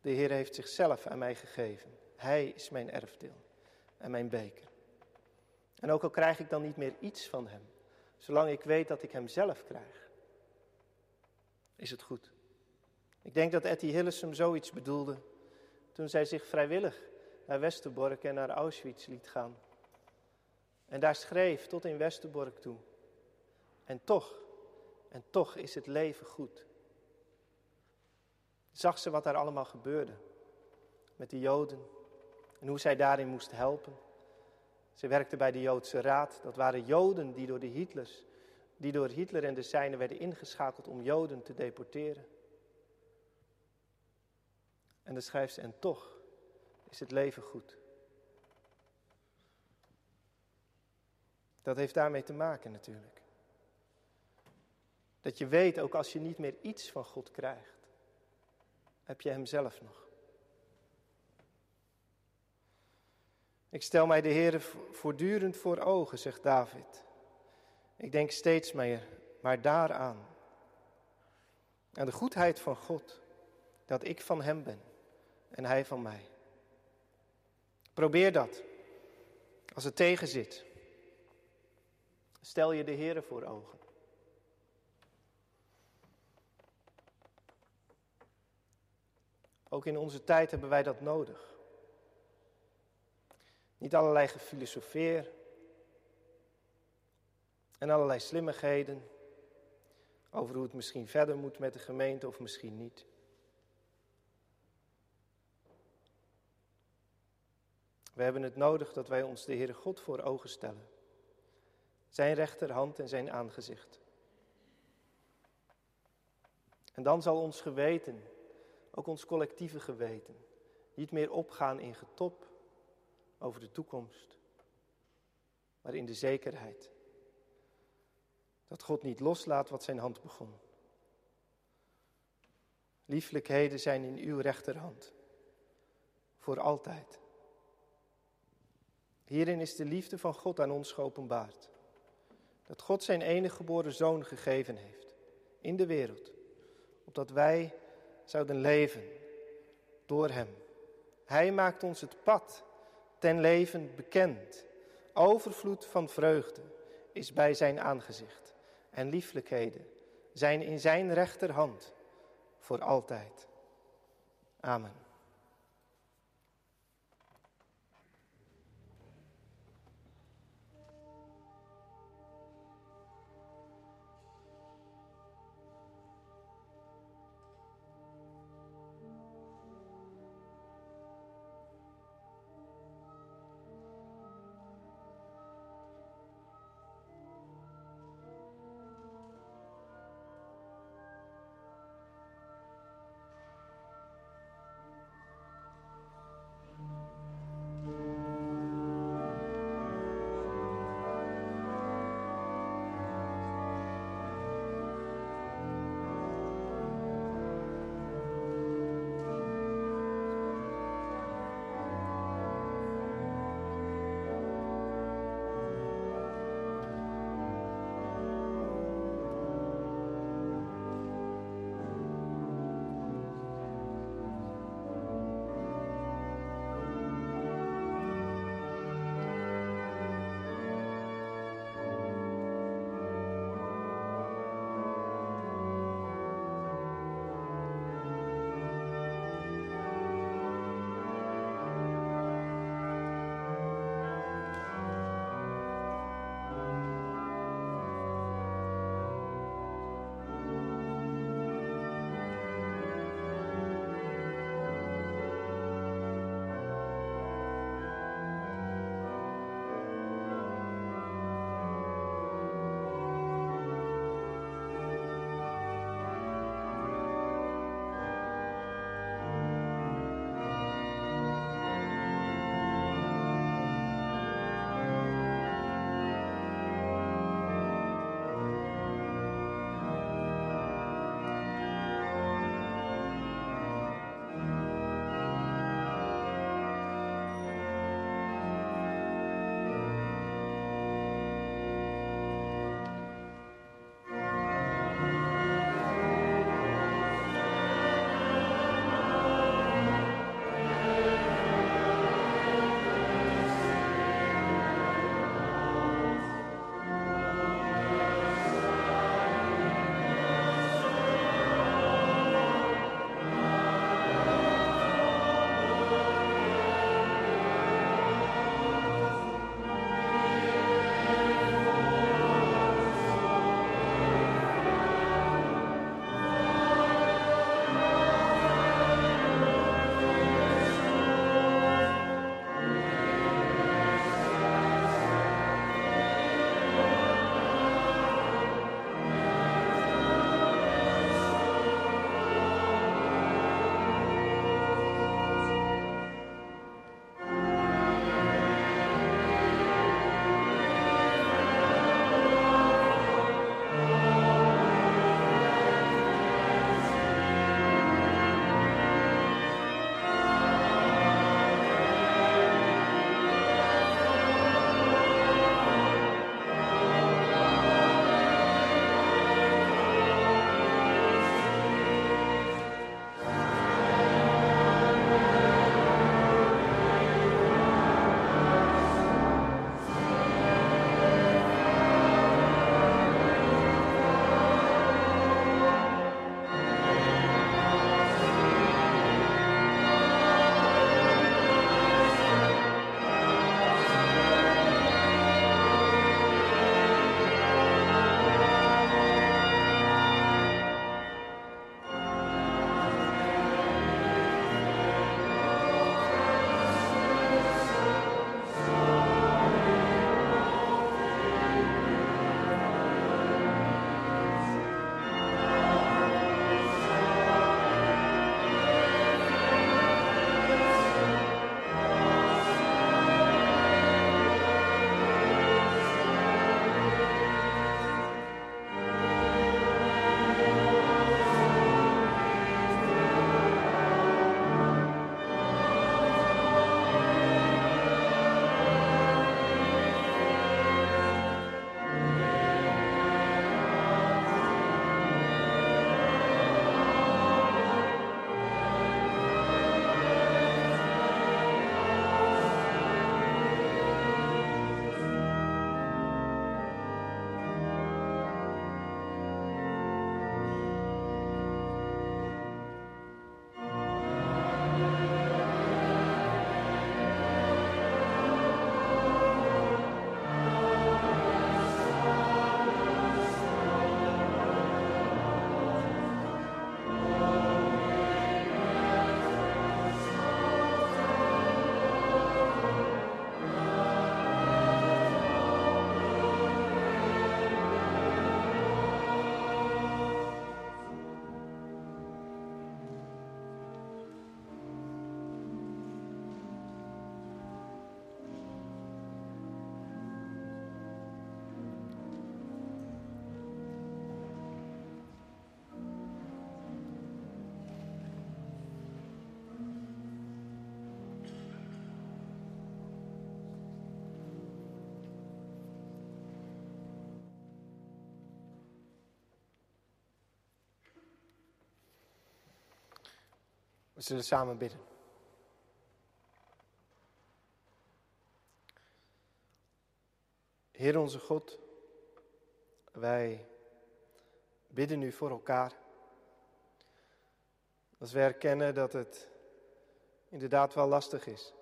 De Heer heeft zichzelf aan mij gegeven. Hij is mijn erfdeel en mijn beker. En ook al krijg ik dan niet meer iets van Hem, zolang ik weet dat ik Hem zelf krijg, is het goed. Ik denk dat Etty Hillesum zoiets bedoelde toen zij zich vrijwillig naar Westerbork en naar Auschwitz liet gaan. En daar schreef tot in Westerbork toe. En toch, en toch is het leven goed. Zag ze wat daar allemaal gebeurde met de Joden en hoe zij daarin moest helpen. Ze werkte bij de Joodse Raad. Dat waren Joden die door de Hitlers, die door Hitler en de zijnen werden ingeschakeld om Joden te deporteren. En dan schrijft ze, en toch is het leven goed. Dat heeft daarmee te maken natuurlijk. Dat je weet, ook als je niet meer iets van God krijgt, heb je Hem zelf nog. Ik stel mij de Heer voortdurend voor ogen, zegt David. Ik denk steeds meer, maar daaraan. Aan de goedheid van God, dat ik van Hem ben en Hij van mij. Probeer dat. Als het tegen zit, stel je de Heer voor ogen. Ook in onze tijd hebben wij dat nodig. Niet allerlei gefilosofeer en allerlei slimmigheden over hoe het misschien verder moet met de gemeente of misschien niet. We hebben het nodig dat wij ons de Heere God voor ogen stellen. Zijn rechterhand en zijn aangezicht. En dan zal ons geweten, ook ons collectieve geweten, niet meer opgaan in getop over de toekomst, maar in de zekerheid dat God niet loslaat wat zijn hand begon. Lieflijkheden zijn in uw rechterhand, voor altijd. Hierin is de liefde van God aan ons geopenbaard. Dat God zijn enige geboren zoon gegeven heeft in de wereld, opdat wij zouden leven door Hem. Hij maakt ons het pad ten leven bekend. Overvloed van vreugde is bij zijn aangezicht en lieflijkheden zijn in zijn rechterhand voor altijd. Amen. We zullen samen bidden. Heer onze God, wij bidden nu voor elkaar. Als we erkennen dat het inderdaad wel lastig is.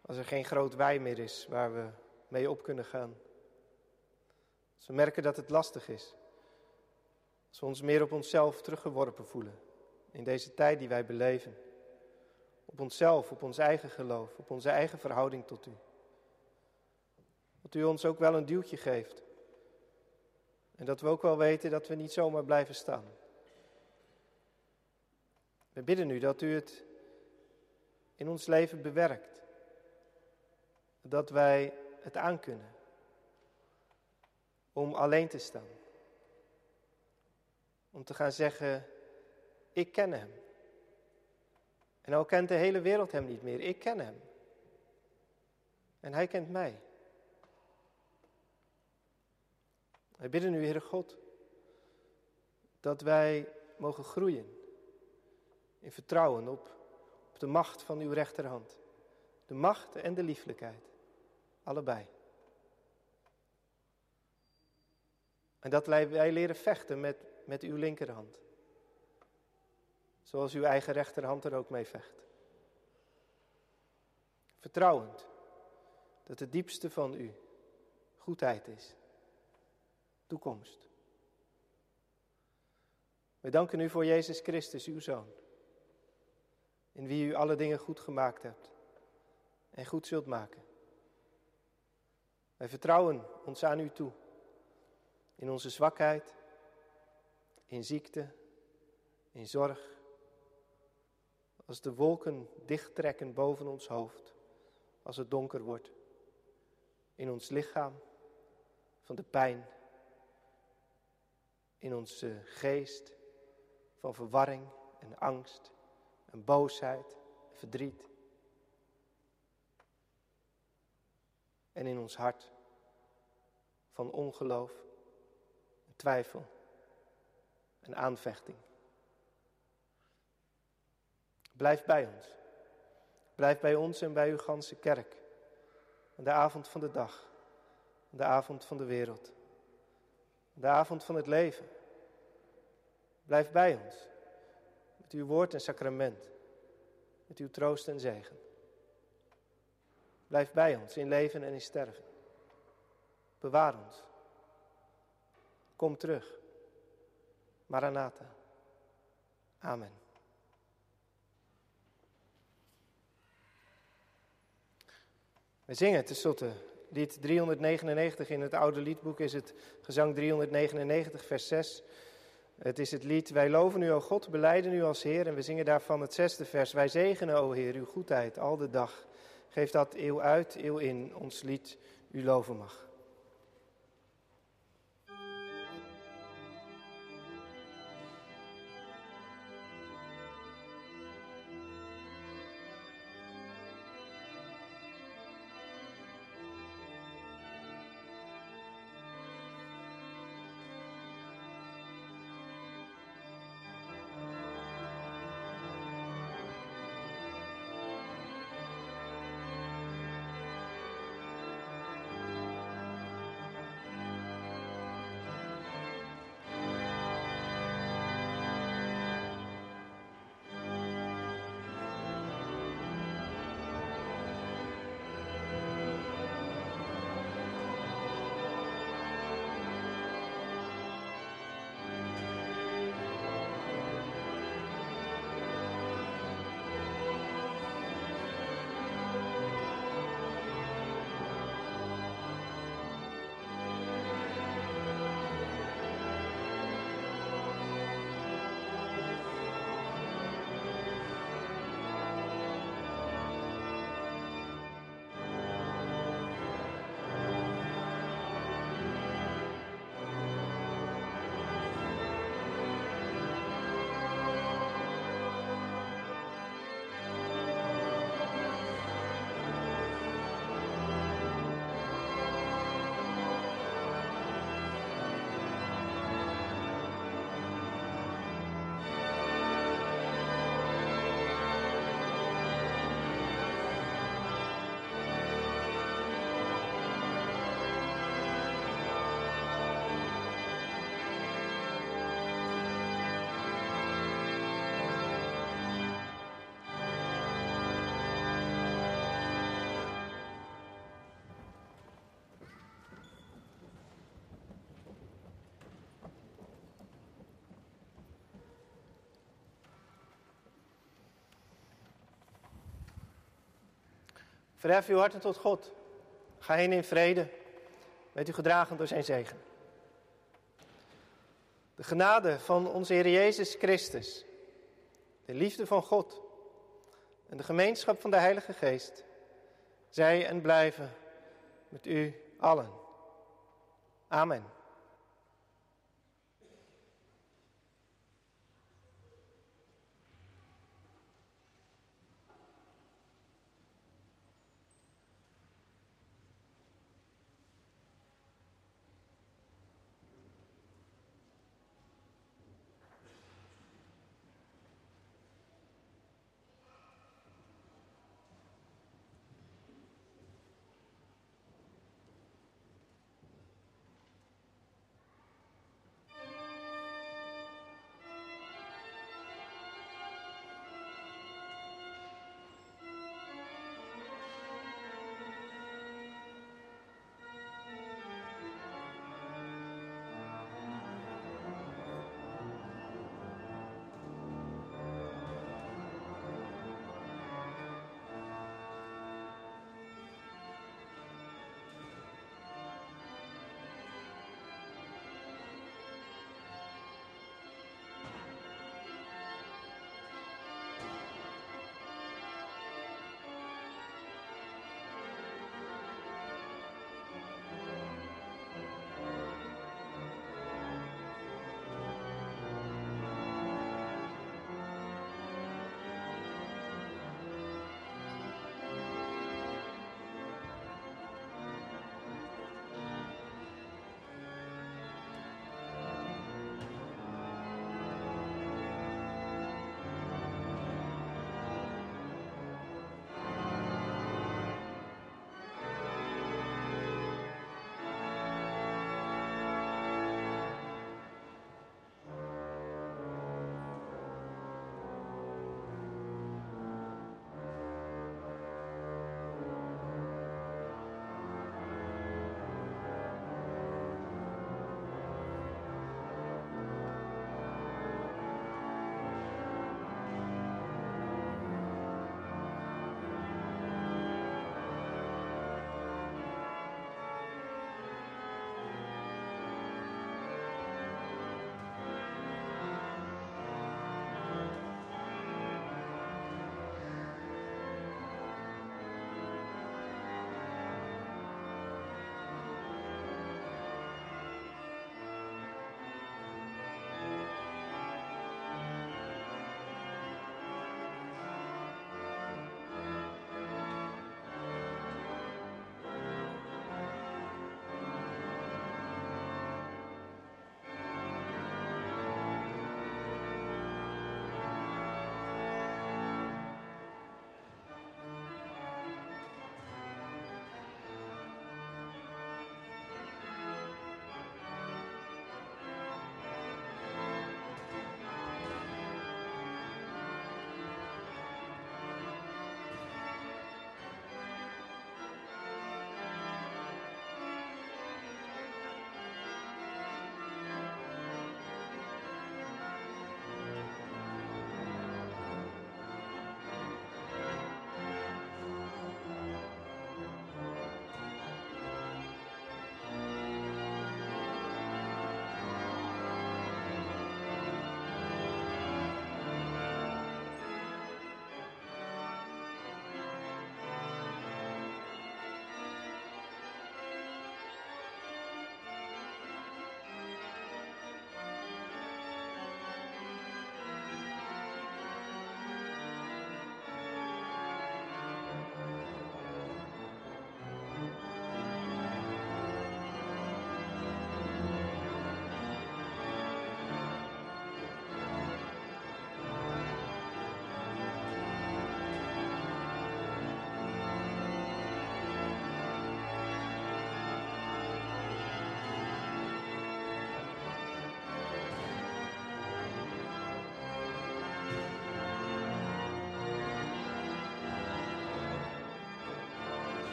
Als er geen groot wij meer is waar we mee op kunnen gaan. Als we merken dat het lastig is. Als we ons meer op onszelf teruggeworpen voelen in deze tijd die wij beleven. Op onszelf, op ons eigen geloof, op onze eigen verhouding tot u. Dat u ons ook wel een duwtje geeft. En dat we ook wel weten dat we niet zomaar blijven staan. We bidden u dat u het in ons leven bewerkt. Dat wij het aankunnen om alleen te staan. Om te gaan zeggen, ik ken hem. En al kent de hele wereld hem niet meer, ik ken hem. En hij kent mij. Wij bidden u, Heere God, dat wij mogen groeien in vertrouwen op, op de macht van uw rechterhand. De macht en de lieflijkheid, allebei. En dat wij leren vechten met, met uw linkerhand. Zoals uw eigen rechterhand er ook mee vecht. Vertrouwend dat het diepste van u goedheid is. Toekomst. We danken u voor Jezus Christus, uw Zoon. In wie u alle dingen goed gemaakt hebt en goed zult maken. Wij vertrouwen ons aan u toe. In onze zwakheid, in ziekte, in zorg. Als de wolken dichttrekken boven ons hoofd, als het donker wordt. In ons lichaam, van de pijn. In onze geest, van verwarring en angst en boosheid, verdriet. En in ons hart van ongeloof, en twijfel en aanvechting. Blijf bij ons. Blijf bij ons en bij uw ganse kerk. De avond van de dag. De avond van de wereld. De avond van het leven. Blijf bij ons. Met uw woord en sacrament. Met uw troost en zegen. Blijf bij ons in leven en in sterven. Bewaar ons. Kom terug. Maranatha. Amen. We zingen tenslotte lied 399 in het oude liedboek is het gezang 399 vers 6. Het is het lied Wij loven u, o God, beleiden u als Heer. En we zingen daarvan het zesde vers. Wij zegenen, o Heer, uw goedheid al de dag. Geef dat eeuw uit, eeuw in, ons lied u loven mag. Verhef uw harten tot God. Ga heen in vrede. Weet u gedragen door zijn zegen. De genade van onze Heer Jezus Christus, de liefde van God en de gemeenschap van de Heilige Geest, zij en blijven met u allen. Amen.